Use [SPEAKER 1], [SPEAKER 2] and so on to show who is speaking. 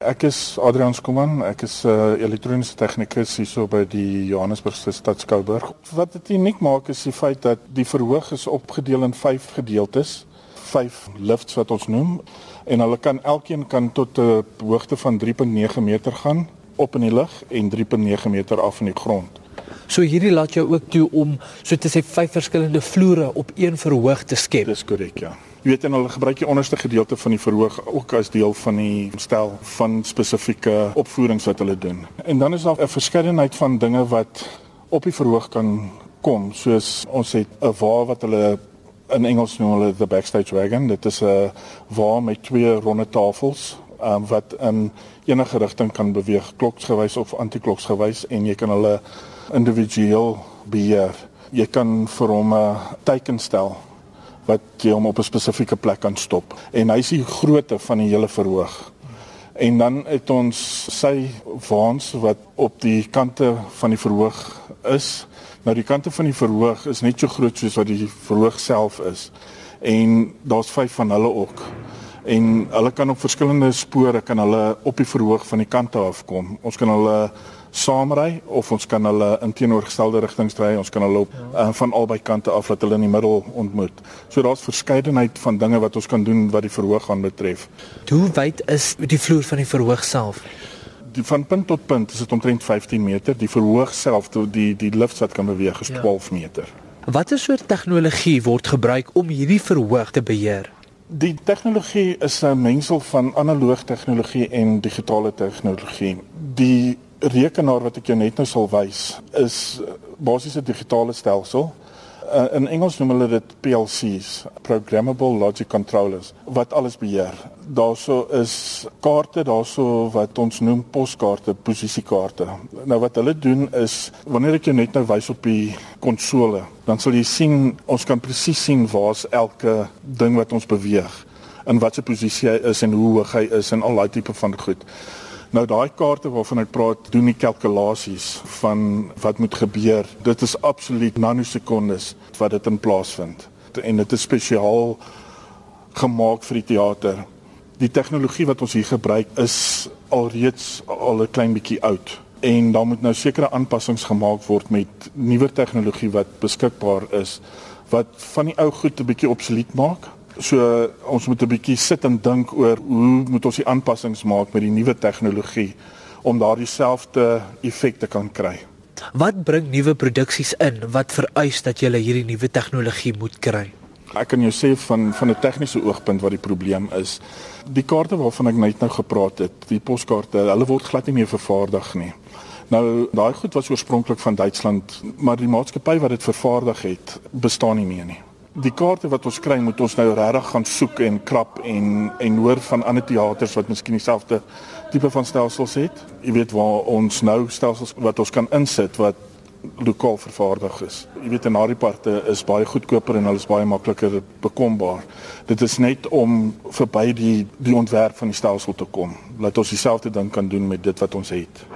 [SPEAKER 1] Ek is Adrian Skuman, ek is 'n uh, elektroniese tegnikus hierso by die Johannesburgse Stad Skouburg. Wat dit uniek maak is die feit dat die verhoog is opgedeel in 5 gedeeltes, 5 lifts wat ons noem en hulle kan elkeen kan tot 'n hoogte van 3.9 meter gaan op in die lug en 3.9 meter af in die grond.
[SPEAKER 2] So hierdie laat jou ook toe om so te sê vyf verskillende vloere op een verhoog te skep.
[SPEAKER 1] Dis korrek, ja. Jy weet en hulle gebruik die onderste gedeelte van die verhoog ook as deel van die stel van spesifieke opvoerings wat hulle doen. En dan is daar 'n verskeidenheid van dinge wat op die verhoog kan kom, soos ons het 'n wa wat hulle in Engels noem hulle the backstage wagon. Dit is 'n wa met twee ronde tafels um, wat in enige rigting kan beweeg, kloksgewys of antikloksgewys en jy kan hulle individueel beheer. Jy kan vir hom 'n teiken stel wat jy hom op 'n spesifieke plek kan stop en hy die grootte van die hele verhoog. En dan het ons sy waans wat op die kante van die verhoog is. Nou die kante van die verhoog is net so groot soos wat die verhoog self is. En daar's 5 van hulle ook. En hulle kan op verskillende spore kan hulle op die verhoog van die kante af kom. Ons kan hulle saamry of ons kan hulle in teenoorgestelde rigtings ry. Ons kan hulle op, uh, van albei kante af laat hulle in die middel ontmoet. So daar's verskeidenheid van dinge wat ons kan doen wat die verhoog aan betref.
[SPEAKER 2] Hoe wyd is die vloer van die verhoog self?
[SPEAKER 1] Die van punt tot punt is dit omtrent 15 meter. Die verhoog self, die die lift wat kan beweeg is 12 ja. meter.
[SPEAKER 2] Watter soort tegnologie word gebruik om hierdie verhoog te beheer?
[SPEAKER 1] Die tegnologie is 'n mengsel van analoog tegnologie en digitale tegnologie. Die rekenaar wat ek jou net nou sal wys is basies 'n digitale stelsel. Uh, in Engels noem hulle dit PLCs, programmable logic controllers, wat alles beheer. Daarso is kaarte daarso wat ons noem poskaarte, posisiekaarte. Nou wat hulle doen is wanneer ek jou net nou wys op die konsole, dan sal jy sien ons kan presies sien waar's elke ding wat ons beweeg, in watter posisie hy is en hoe hoog hy is en al daai tipe van goed. Nou daai kaarte waarvan ek praat, doen die kalkulasies van wat moet gebeur. Dit is absoluut nanosekondes wat dit in plaas vind. En dit is spesiaal gemaak vir die teater. Die tegnologie wat ons hier gebruik is alreeds al 'n klein bietjie oud en daar moet nou sekere aanpassings gemaak word met nuwer tegnologie wat beskikbaar is wat van die ou goed 'n bietjie obsolet maak So ons moet 'n bietjie sit en dink oor hoe moet ons die aanpassings maak met die nuwe tegnologie om daardie selfde effek te kan kry.
[SPEAKER 2] Wat bring nuwe produksies in wat vereis dat jy hierdie nuwe tegnologie moet kry?
[SPEAKER 1] Ek kan jou sê van van 'n tegniese oogpunt wat die probleem is. Die kaarte waarvan ek net nou gepraat het, die poskaarte, hulle word glad nie meer vervaardig nie. Nou daai goed was oorspronklik van Duitsland, maar die maatskappy wat dit vervaardig het, bestaan nie meer nie die kaarte wat ons kry moet ons nou regtig gaan soek en krap en en hoor van ander teaters wat miskien dieselfde tipe van stelsels het. Jy weet waar ons nou stelsels wat ons kan insit wat lokaal vervaardig is. Jy weet en daardie parte is baie goedkoper en hulle is baie makliker bekombaar. Dit is net om verby die die ontwerp van die stelsel te kom. Laat ons dieselfde ding kan doen met dit wat ons het.